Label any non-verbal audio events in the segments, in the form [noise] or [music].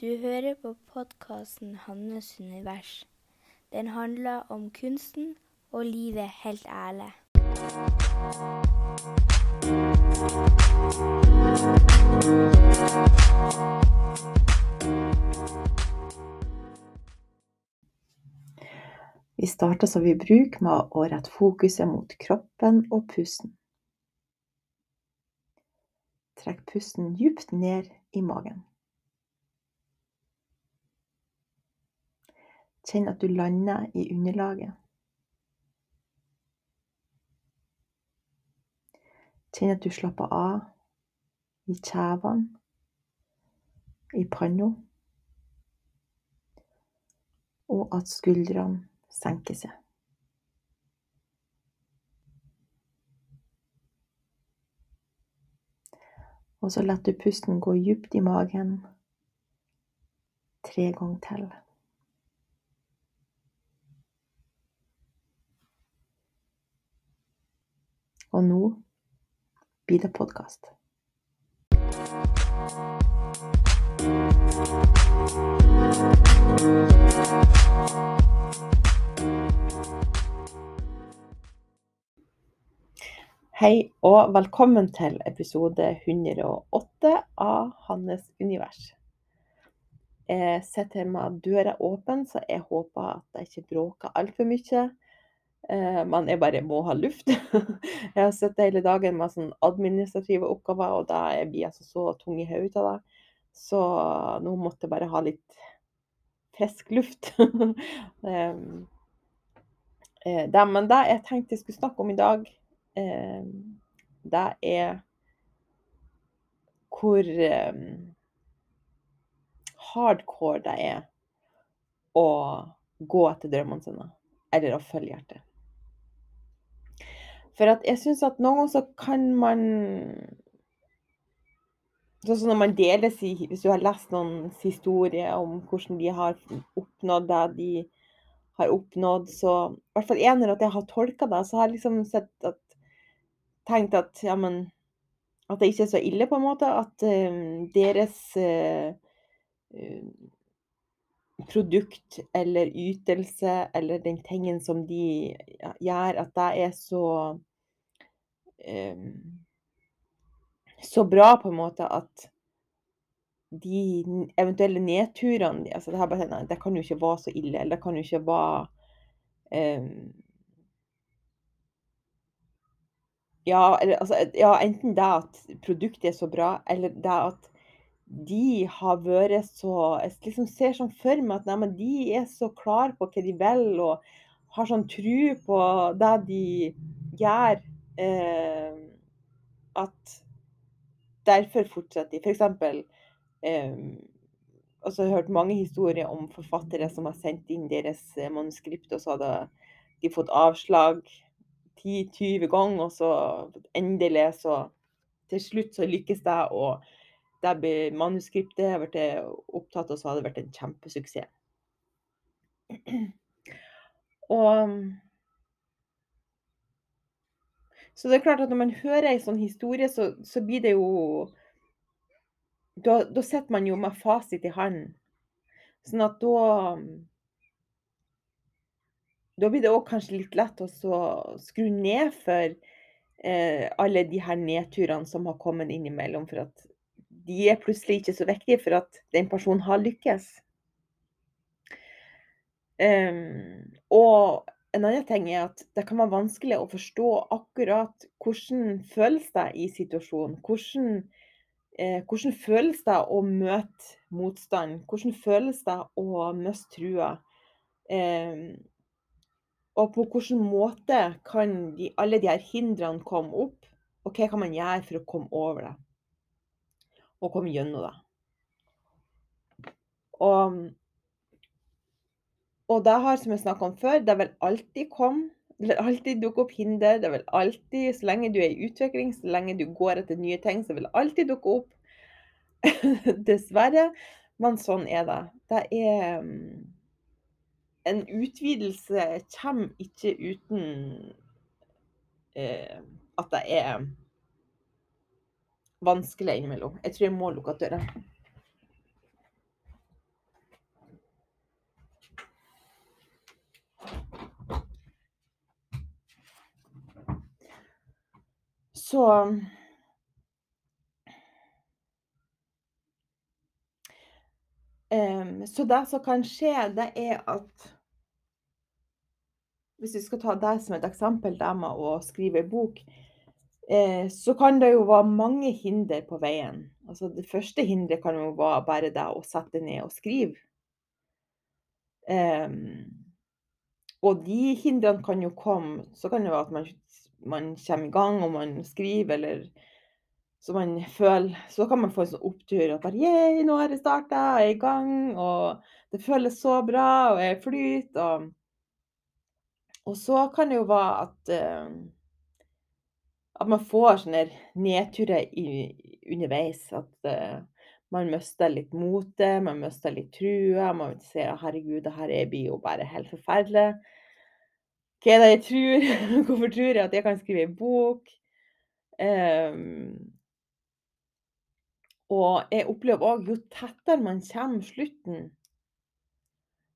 Du hører på podkasten 'Hannes univers'. Den handler om kunsten og livet helt ærlig. Vi starter som vi bruker med å rette fokuset mot kroppen og pusten. Trekk pusten djupt ned i magen. Kjenn at du lander i underlaget. Kjenn at du slapper av i kjevene, i panna, og at skuldrene senker seg. Og så lar du pusten gå djupt i magen tre ganger til. Og nå blir det podkast. Hei og velkommen til episode 108 av Hannes univers. Jeg sitter her med døra åpen, så jeg håper at jeg ikke bråker altfor mye. Eh, men jeg bare må ha luft. [laughs] Jeg har sittet hele dagen med sånn administrative oppgaver, og da blir jeg altså så tung i hodet av det. Så nå måtte jeg bare ha litt frisk luft. [laughs] Eh, det, men det jeg tenkte jeg skulle snakke om i dag, det er hvor hardcore det er å gå etter drømmene sine, eller å følge hjertet. For at jeg syns at noen ganger så kan man Sånn som når man deler si, Hvis du har lest noens historie om hvordan de har oppnådd det de har oppnådd, så I hvert fall ener at jeg har tolka det, så har jeg liksom sett at tenkt at ja, men At det ikke er så ille, på en måte. At uh, deres uh, produkt eller ytelse eller den tingen som de gjør, at det er så um, Så bra, på en måte, at de eventuelle nedturene altså det, bare, det, kan jo ikke være så ille, eller det kan jo ikke være um, Ja, eller, altså, ja, enten det at produktet er så bra, eller det at de har vært så Jeg liksom ser sånn for meg at nei, de er så klare på hva de vil, og har sånn tro på det de gjør, eh, at derfor fortsetter de. For eksempel eh, altså, Jeg har hørt mange historier om forfattere som har sendt inn deres manuskript, og så hadde de fått avslag 10-20 ganger, og så endelig så Til slutt så lykkes det, og det blir manuskriptet har blitt opptatt, og så har det vært en kjempesuksess. [clears throat] Og Så det er klart at når man hører en sånn historie, så, så blir det jo da, da sitter man jo med fasit i hånden. Sånn at da da blir det òg kanskje litt lett å skru ned for eh, alle de her nedturene som har kommet innimellom, for at de er plutselig ikke så viktige for at den personen har lykkes. Um, og en annen ting er at det kan være vanskelig å forstå akkurat hvordan føles det i situasjonen. Hvordan, eh, hvordan føles det å møte motstand? Hvordan føles det å miste trua? Eh, og på hvilken måte kan de, alle de her hindrene komme opp, og hva kan man gjøre for å komme over det? Og komme gjennom det. Og, og det har, som jeg snakka om før, det vil alltid komme det vil alltid dukke opp hinder. Det vil alltid, Så lenge du er i utvikling, så lenge du går etter nye ting, så vil det alltid dukke opp. [laughs] Dessverre. Men sånn er det. Det er en utvidelse kommer ikke uten eh, at det er vanskelig innimellom. Jeg tror jeg må lukke døra. Så um, Så det som kan skje, det er at Hvis vi skal ta det som et eksempel, det med å skrive bok, eh, så kan det jo være mange hinder på veien. Altså det første hinderet kan jo være bare det å sette ned og skrive. Um, og de hindrene kan jo komme Så kan det være at man, man kommer i gang og man skriver, eller så man føler Så kan man få en sånn opptur at bare Yeah, nå har jeg starta, jeg er i gang, og det føles så bra, og jeg flyter, og Og så kan det jo være at uh, at man får sånne nedturer i, underveis. At uh, man mister litt motet, man mister litt trua. Man ser at herregud, det her blir jo bare helt forferdelig. Hva er det jeg tror? [laughs] Hvorfor tror jeg at jeg kan skrive en bok? Um, og jeg opplever òg jo tettere man kommer slutten,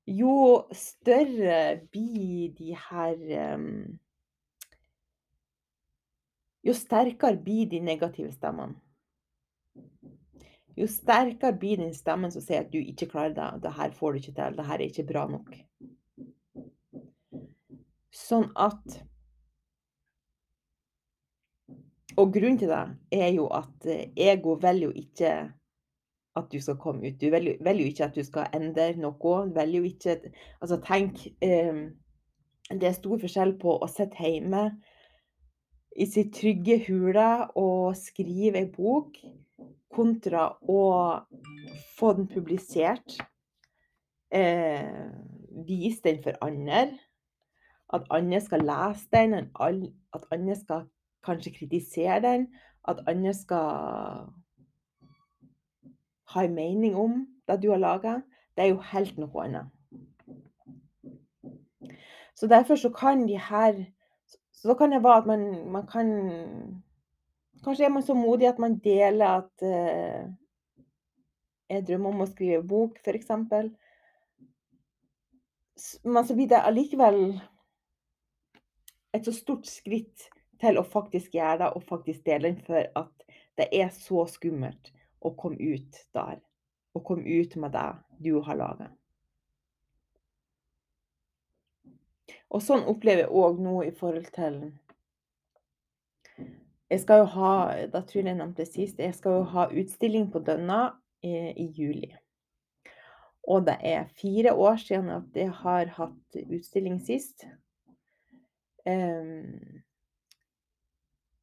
jo større blir de her um, Jo sterkere blir de negative stemmene. Jo sterkere blir den stemmen som sier at du ikke klarer det, det her får du ikke til, det her er ikke bra nok. Sånn at Og grunnen til det er jo at eh, ego vil jo ikke at du skal komme ut. Du vil, vil jo ikke at du skal endre noe. Du vil jo ikke Altså, tenk eh, Det er stor forskjell på å sitte hjemme i sitt trygge hule og skrive ei bok, kontra å få den publisert. Eh, vise den for andre. At andre skal lese den, at andre skal kanskje kritisere den. At andre skal ha en mening om det du har laga. Det er jo helt noe annet. Så derfor så kan de her Så kan det være at man, man kan Kanskje er man så modig at man deler at uh, Jeg drømmer om å skrive bok, f.eks. Men så blir det allikevel et så stort skritt til å faktisk gjøre det, og faktisk dele den, for at det er så skummelt å komme ut der. Å komme ut med det du har laga. Og sånn opplever jeg òg nå i forhold til Jeg skal jo ha Da tror jeg nevnte sist. Jeg skal jo ha utstilling på Dønna i, i juli. Og det er fire år siden at jeg har hatt utstilling sist. Um,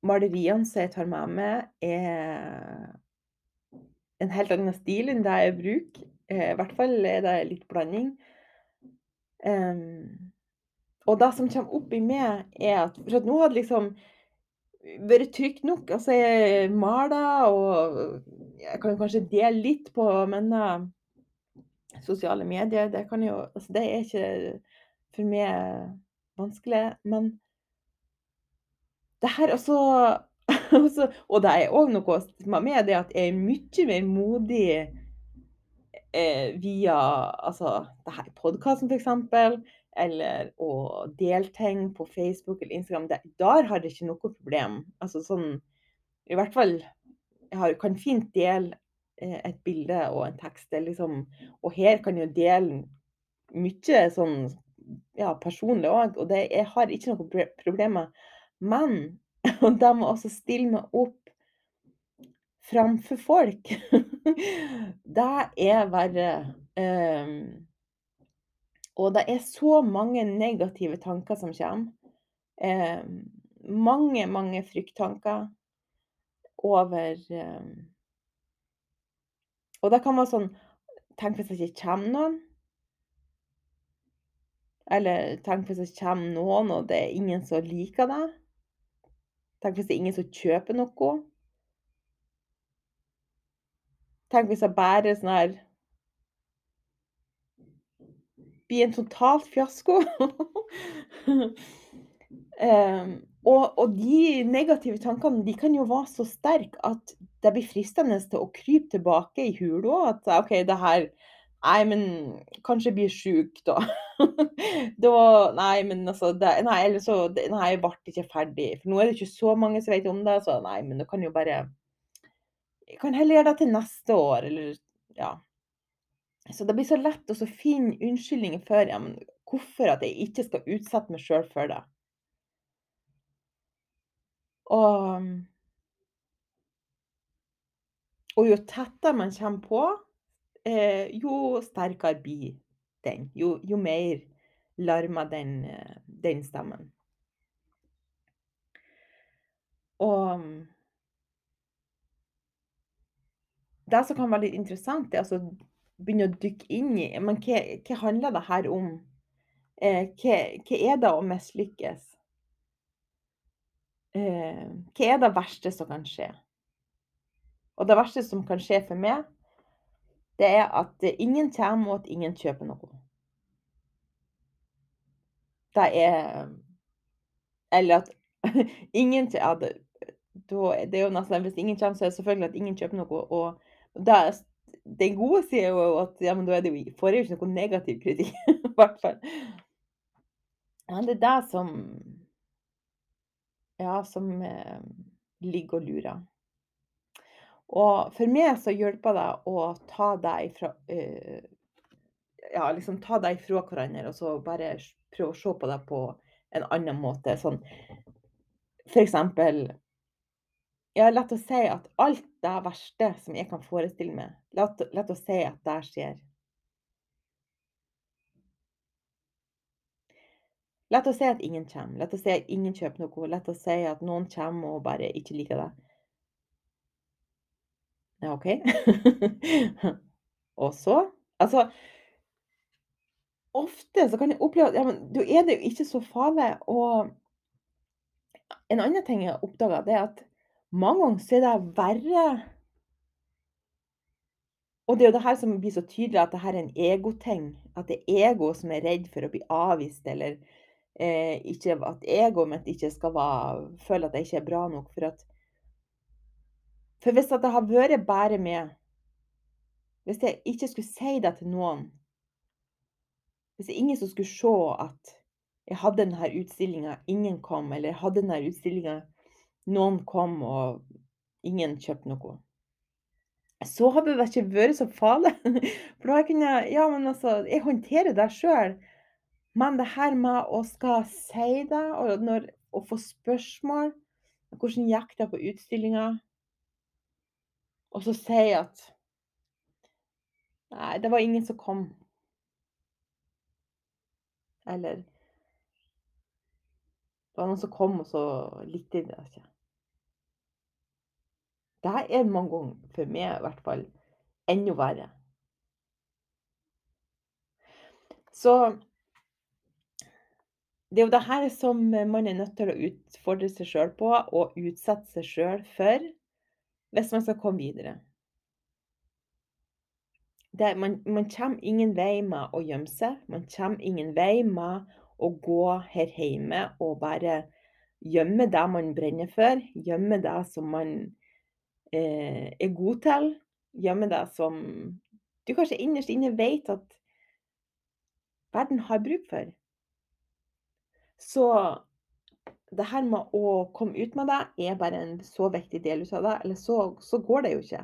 maleriene som jeg tar med meg, er en helt annen stil enn det jeg bruker. Eh, I hvert fall er det litt blanding. Um, og det som kommer opp i meg, er at For at nå har det liksom vært trygt nok. Altså, jeg maler, og jeg kan kanskje dele litt på mine sosiale medier. Det, jo, altså, det er ikke for meg vanskelig. Men det her også, [laughs] også Og det er òg noe med det at jeg er mye mer modig eh, via altså, det her podkasten, f.eks., eller å dele ting på Facebook eller Instagram. Det, der har jeg ikke noe problem. Altså sånn I hvert fall Jeg har, kan fint dele eh, et bilde og en tekst. Liksom, og her kan jeg dele mye sånn ja, personlig òg, og det, jeg har ikke noen problemer. Men [laughs] og de må også stille meg opp framfor folk. [laughs] det er verre. Um, og det er så mange negative tanker som kommer. Um, mange, mange frykttanker over um, Og det kan være sånn Tenk hvis det ikke kommer noen. Eller tenk hvis det kommer noen, og det er ingen som liker det. Tenk hvis det er ingen som kjøper noe. Tenk hvis jeg bare sånn her Blir en totalt fiasko. um, [laughs] og, og, de negative tankene de kan jo være så sterke at det blir fristende til å krype tilbake i hula. At OK, det her Nei, men kanskje jeg blir sjuk, da. [laughs] Da Nei, men altså det Nei, eller så Nei, jeg ble ikke ferdig. For nå er det ikke så mange som vet om det, så nei, men du kan jo bare Jeg kan heller gjøre det til neste år, eller ja. Så det blir så lett å finne unnskyldninger for ja, men hvorfor at jeg ikke skal utsette meg sjøl for det. Og og jo tettere man kommer på, eh, jo sterkere blir den. Jo jo mer larmer den, eh, den stemmen. Og det som kan være litt interessant, er altså begynne å dykke inn i men hva hva handler det her om? Eh, hva hva er det å mislykkes? Eh, hva er det verste som kan skje? Og det verste som kan skje for meg, det er at ingen kommer, og at ingen kjøper noe. Det er Eller at [laughs] ingen ja, det det er jo nesten hvis ingen kommer, så er det selvfølgelig at ingen kjøper noe, og det den gode sida er jo at ja, men da er det jo får jeg jo ikke noe negativ kritikk, [laughs] i hvert fall. Men det er det som ja, som, eh, ligger og lurer. Og for meg så hjelper det å ta deg ifra uh, ja, liksom ta deg fra hverandre, og så bare prøve å se på det på en annen måte. Sånn for eksempel ja, lett å si at alt det verste som jeg kan forestille meg, lett, lett å si at det skjer. Lett å si at ingen kommer. lett å si at ingen kjøper noe. lett å si at noen kommer og bare ikke liker det. Ja, OK. [laughs] Og så? Altså ofte så kan jeg oppleve at ja, men du er det jo ikke så farlig. Og en annen ting jeg har oppdaga, er at mange ganger så er det verre og det er jo det her som blir så tydelig, at det her er en egoting. At det er ego som er redd for å bli avvist, eller eh, ikke at egoet mitt ikke skal være føle at jeg ikke er bra nok. For at for hvis at det vært bare meg Hvis jeg ikke skulle si det til noen Hvis det er ingen som skulle se at jeg hadde denne utstillinga, ingen kom, eller jeg hadde denne utstillinga, noen kom, og ingen kjøpte noe. Så hadde det ikke vært så farlig, [laughs] for da kunne jeg ja, men altså, jeg håndterer det sjøl. Men det her med å skal si det, og når å få spørsmål hvordan gikk det på utstillinga? Og så si at Nei, det var ingen som kom. Eller Det var noen som kom, og så likte de det ikke. Det er mange ganger, for meg i hvert fall, enda verre. Så det er jo det her som man er nødt til å utfordre seg sjøl på, og utsette seg sjøl for, hvis man skal komme videre. Det man man kommer ingen vei med å gjemme seg. Man kommer ingen vei med å gå her hjemme og bare gjemme det man brenner for, gjemme det som man, eh, er god til, gjemme det som du kanskje innerst inne vet at verden har bruk for. Så det her med å komme ut med det er bare en så viktig del av det, eller så så går det jo ikke.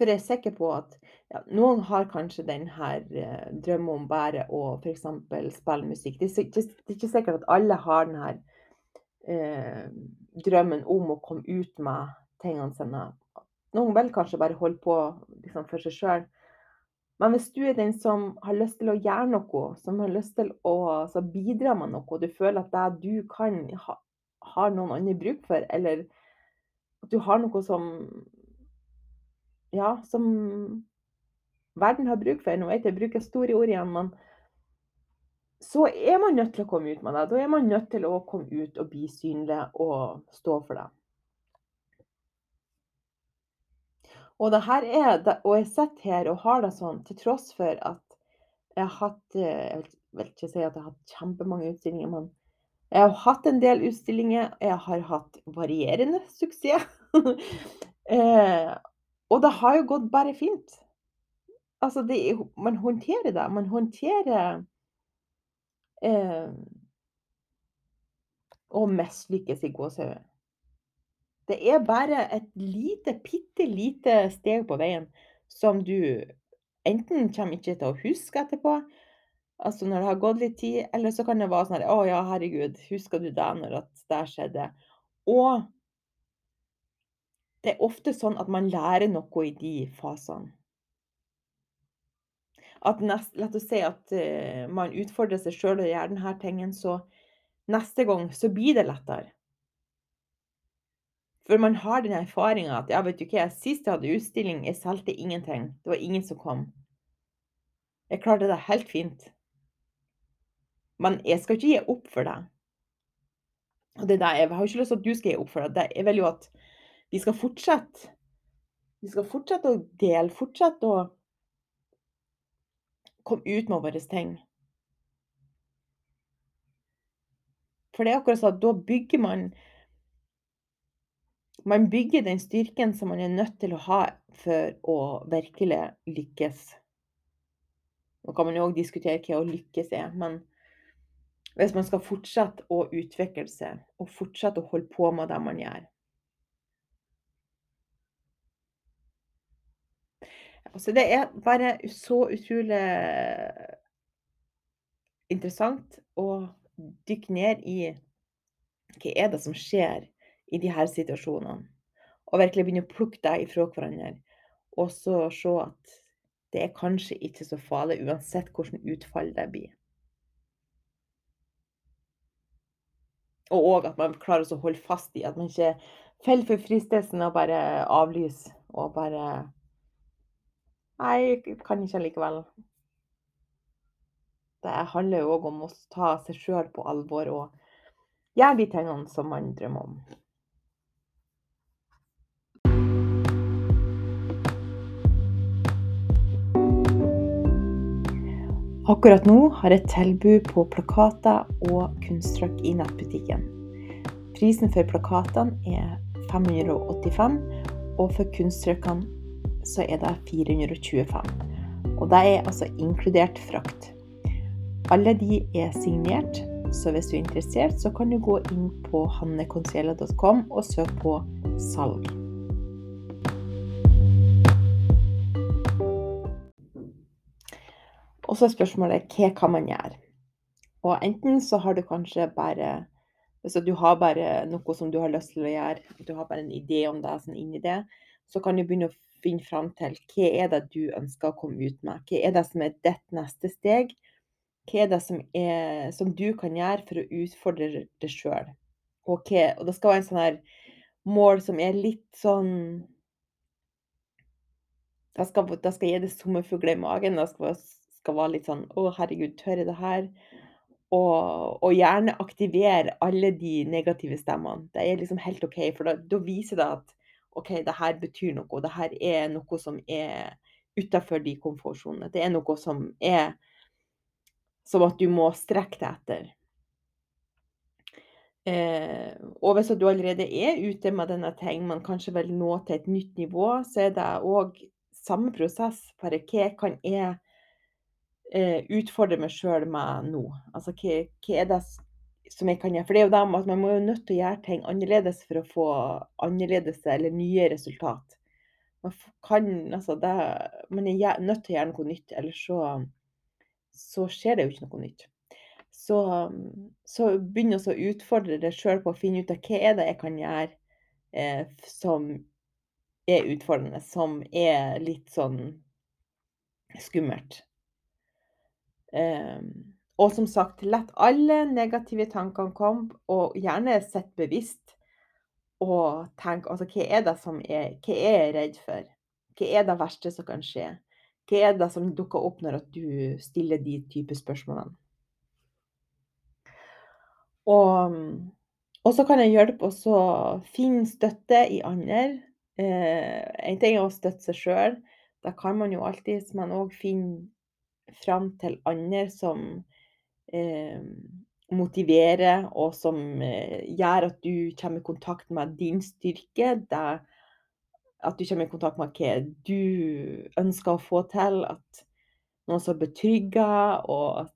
For jeg er sikker på at ja, noen har kanskje denne eh, drømmen om bare å f.eks. spille musikk. Det er ikke, det er ikke sikkert at alle har denne eh, drømmen om å komme ut med tingene sine. Noen vil kanskje bare holde på liksom for seg sjøl. Men hvis du er den som har lyst til å gjøre noe, som har lyst til å bidra med noe, og du føler at det du kan, ha, har noen andre bruk for, eller at du har noe som ja, som verden har bruk for. Nå vet jeg jeg bruker store ord igjen, men så er man nødt til å komme ut med det. Da er man nødt til å komme ut og bli synlig og stå for det. Og er og jeg sitter her og har det sånn til tross for at jeg har hatt Jeg vil ikke si at jeg har hatt kjempemange utstillinger, men jeg har hatt en del utstillinger. Jeg har hatt varierende suksess. [laughs] Eh, og det har jo gått bare fint. Altså, det man håndterer det. Man håndterer eh, å mislykkes i gåsehudet. Det er bare et lite, bitte lite steg på veien som du enten kommer ikke til å huske etterpå, altså når det har gått litt tid, eller så kan det være sånn her Å ja, herregud, husker du det når at det skjedde? Og det er ofte sånn at man lærer noe i de fasene. At nest, la oss si at uh, man utfordrer seg sjøl og gjør denne tingen, så neste gang så blir det lettere. For man har den erfaringa at ja, vet du hva, sist jeg hadde utstilling, jeg solgte ingenting. Det var ingen som kom. Jeg klarte det helt fint. Men jeg skal ikke gi opp for det. Og det der, Jeg har ikke lyst til at du skal gi opp for det. Jeg vil jo at vi skal fortsette. Vi skal fortsette å dele, fortsette å komme ut med våre ting. For det er akkurat sånn at da bygger man man bygger den styrken som man er nødt til å ha for å virkelig lykkes. Nå kan man jo òg diskutere hva å lykkes er, men hvis man skal fortsette å utvikle seg og fortsette å holde på med det man gjør Altså, det er bare så utrolig interessant å dykke ned i hva er det som skjer i de her situasjonene. Og virkelig begynne å plukke deg ifra hverandre. Og så se at det er kanskje ikke så farlig, uansett hvordan utfall det blir. Og òg at man klarer å holde fast i at man ikke faller for fristelsen og bare avlyser og bare Nei, kan ikke likevel. Det handler jo òg om å ta seg sjøl på alvor og gjøre de tingene som man drømmer om. Akkurat nå har jeg tilbud på plakater og kunsttrykk i nettbutikken. Prisen for plakatene er 585, og for kunsttrykkene så er det 425. Og det er altså inkludert frakt. Alle de er signert, så hvis du er interessert, så kan du gå inn på hanneconsiela.com og søke på salg. Og så er spørsmålet hva kan man gjøre? Og enten så har du kanskje bare Hvis du har bare noe som du har lyst til å gjøre, du har bare en idé om det sånn inni det, så kan du begynne å finne fram til hva er det du ønsker å komme ut med? Hva er det som er ditt neste steg? Hva er det som, er, som du kan gjøre for å utfordre deg sjøl? Og, og det skal være en sånn her mål som er litt sånn Det skal, det skal gi deg sommerfugler i magen. Det skal være skal være litt sånn Å, herregud, tør jeg det her? Og, og, gjerne aktivere alle de negative stemmene. Det er liksom helt OK, for da, da viser det at OK, det her betyr noe. Det her er noe som er utafor de komfortsonene. Det er noe som er som at du må strekke deg etter. Eh, og hvis du allerede er ute med denne ting, men kanskje vil nå til et nytt nivå, så er det òg samme prosess. Bare hva kan jeg eh, utfordre meg sjøl med nå? Altså hva, hva, er det som jeg kan gjøre? For det er jo det at man må jo nødt til å gjøre ting annerledes for å få annerledes eller nye resultat. Man kan altså det, Man er nødt til å gjøre noe nytt, ellers så, så skjer det jo ikke noe nytt. Så, så begynn å utfordre deg sjøl på å finne ut av hva er det jeg kan gjøre eh, som er utfordrende, som er litt sånn skummelt. Um, og som sagt, lett alle negative tankene komme, og gjerne sett bevisst og tenk altså, hva er det som er Hva er jeg redd for? Hva er det verste som kan skje? Hva er det som dukker opp når du stiller de type spørsmålene? Og, og, så kan jeg hjelpe å finne støtte i andre. Eh, en ting er å støtte seg sjøl. Da kan man jo alltids, men òg finne fram til andre som eh, motiverer, og som eh, gjør at du kommer i kontakt med din styrke. Det at du kommer i kontakt med hva du ønsker å få til. At noen som betrygger, og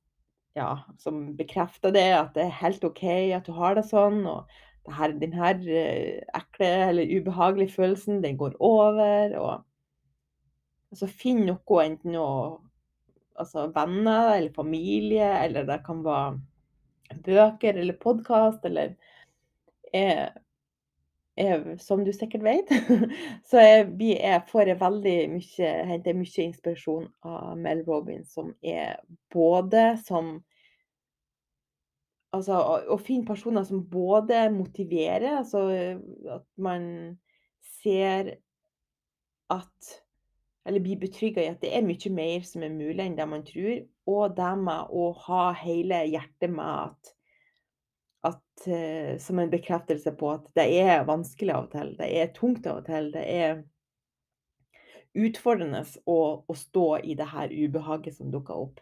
ja, som bekrefter det, at det er helt OK at du har det sånn. Og her, den her eh, ekle eller ubehagelige følelsen, den går over. Og så finn noe, enten noe altså venner eller familie, eller det kan være bøker eller podkast, eller jeg, jeg, Som du sikkert vet, [laughs] så jeg, er, får jeg veldig mye Henter mye inspirasjon av Mel Robin, som er både som Altså å finne personer som både motiverer, altså at man ser at eller bli betrygga i at det er mye mer som er mulig enn det man tror. Og det med å ha hele hjertet med at, at uh, Som en bekreftelse på at det er vanskelig av og til. Det er tungt av og til. Det er utfordrende å, å stå i det her ubehaget som dukker opp.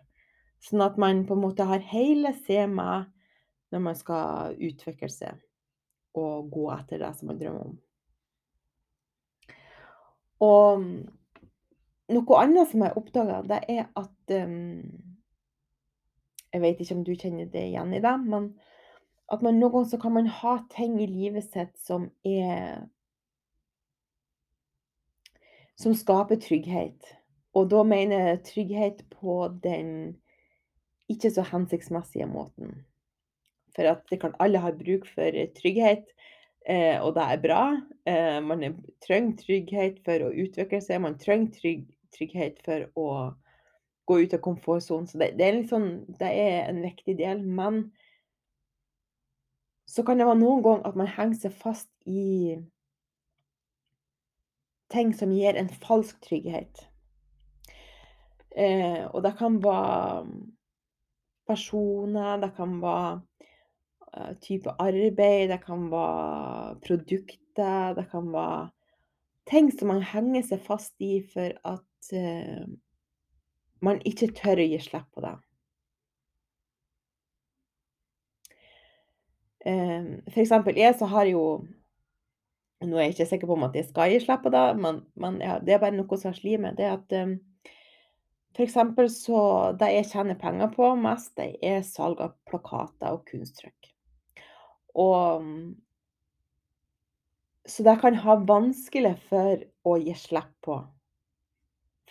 Sånn at man på en måte har hele seg med når man skal utvikle seg og gå etter det som man drømmer om. Og noe annet som jeg oppdaga, det er at um, Jeg vet ikke om du kjenner det igjen i det, men at man noen ganger så kan man ha ting i livet sitt som er Som skaper trygghet. Og da mener jeg trygghet på den ikke så hensiktsmessige måten. For at det kan alle ha bruk for trygghet, eh, og det er bra. Eh, man trenger trygghet for å utvikle seg. Man trenger trygg, trygghet for å gå ut av komfortsonen. Så det, det, er liksom, det er en viktig del. Men så kan det være noen ganger at man henger seg fast i ting som gir en falsk trygghet. Eh, og det kan være personer, det kan være uh, type arbeid, det kan være produkter, det kan være ting som man henger seg fast i for at uh, man ikke tør å gi slipp på det. Um, for eksempel jeg så har jo Nå er jeg ikke sikker på om at jeg skal gi slipp på det, men, men ja, det er bare noe som har slitt med. Det at um, for eksempel så Det jeg tjener penger på mest, det er salg av plakater og kunsttrykk. Og Så det kan ha vanskelig for å gi slipp på.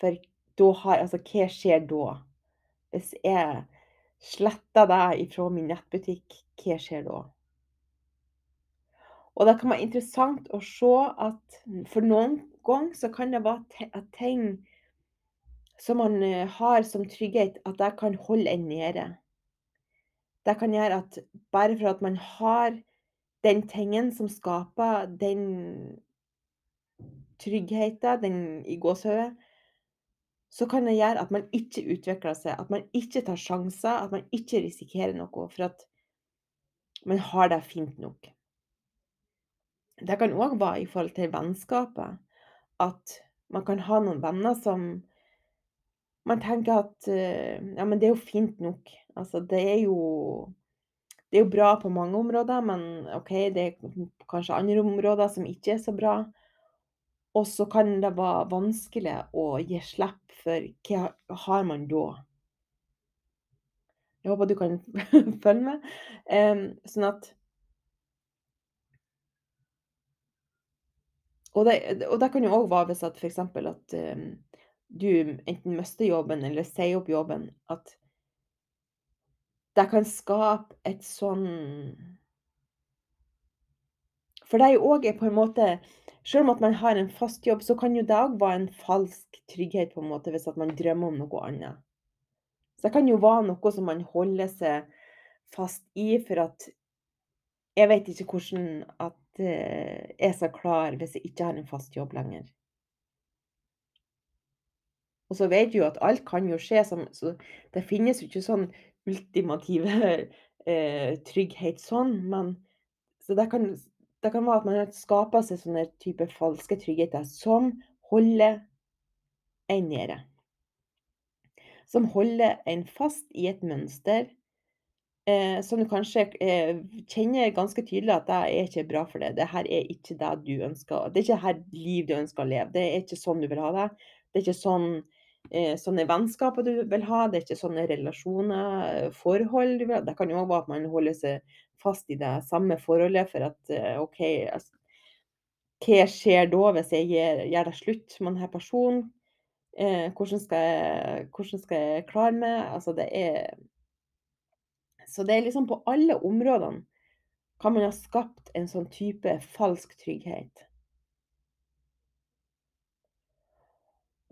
For da har Altså, hva skjer da? Hvis jeg sletter det ifra min nettbutikk, hva skjer da? Og det kan være interessant å se at for noen ganger så kan det være at ting som man eh, har som trygghet, at det kan holde en nede. Det kan gjøre at bare for at man har den tingen som skaper den tryggheten, den i gåsehudet, så kan det gjøre at man ikke utvikler seg, at man ikke tar sjanser, at man ikke risikerer noe for at man har det fint nok. Det kan òg være i forhold til vennskapet. At man kan ha noen venner som man tenker at eh, ja, men det er jo fint nok. Altså, det er jo det er jo bra på mange områder, men OK, det er kanskje andre områder som ikke er så bra. Og så kan det være vanskelig å gi slipp, for hva har man da? Jeg håper du kan [laughs] følge med. Sånn at Og det, og det kan jo òg være hvis at f.eks. at du enten mister jobben eller sier opp jobben, at det kan skape et sånn For det er jo òg på en måte selv om at man har en fast jobb, så kan jo det òg være en falsk trygghet på en måte, hvis at man drømmer om noe annet. Så det kan jo være noe som man holder seg fast i for at Jeg vet ikke hvordan at eh, jeg skal klare hvis jeg ikke har en fast jobb lenger. Og så vet vi jo at alt kan jo skje, så det finnes jo ikke sånn ultimative eh, trygghet sånn, men så det kan det kan være at man skaper seg sånne type falske tryggheter som holder en nede. Som holder en fast i et mønster eh, som du kanskje eh, kjenner ganske tydelig at det er ikke bra for deg. Det her er ikke det du ønsker. Det er ikke her liv du ønsker å leve. Det er ikke sånn du vil ha det. Det er ikke sånn, eh, sånne vennskaper du vil ha. Det er ikke sånne relasjoner, forhold du vil ha. Det kan jo òg være at man holder seg fast i det samme forholdet for at OK, altså, hva skjer da hvis jeg gjør, gjør det slutt med denne personen? Eh, hvordan, skal jeg, hvordan skal jeg klare meg? Altså, det er Så det er liksom på alle områdene kan man ha skapt en sånn type falsk trygghet.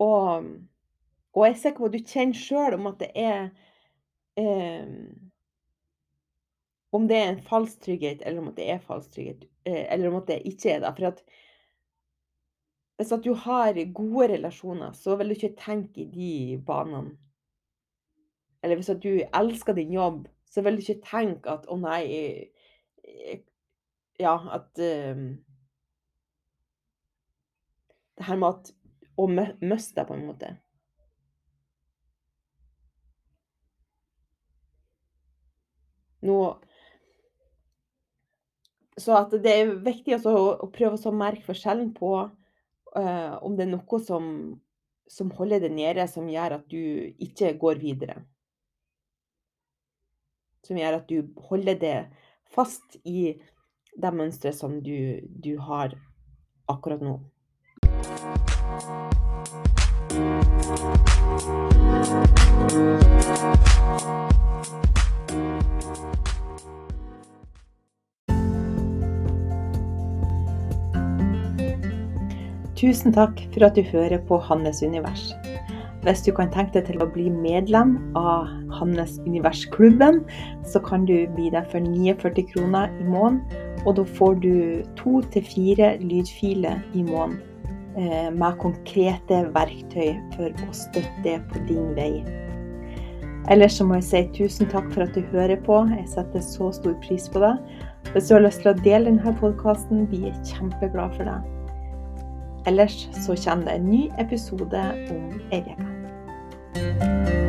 Og, og jeg er sikker på at du kjenner sjøl om at det er eh, Om det er en falsk trygghet, eller om det er falsk trygghet, eh, eller om det ikke er det. For at hvis at du har gode relasjoner, så vil du ikke tenke i de banene. Eller hvis at du elsker din jobb, så vil du ikke tenke at 'å nei' Ja, at um, Det her med at å miste deg, på en måte. Nå Så det er viktig å, å prøve å merke forskjellen på uh, om det er noe som, som holder deg nede, som gjør at du ikke går videre. Som gjør at du holder det fast i det mønsteret som du, du har akkurat nå. Tusen takk for at du hører på Hannes univers. Hvis du kan tenke deg til å bli medlem av Hannes Univers-klubben, så kan du bli det for 49 kroner i måneden. Og da får du to til fire lydfiler i måneden eh, med konkrete verktøy for å støtte på din vei. Ellers så må jeg si tusen takk for at du hører på. Jeg setter så stor pris på det. Hvis du har lyst til å dele denne podkasten, blir jeg kjempeglad for det. Ellers så kommer det en ny episode om ei uke.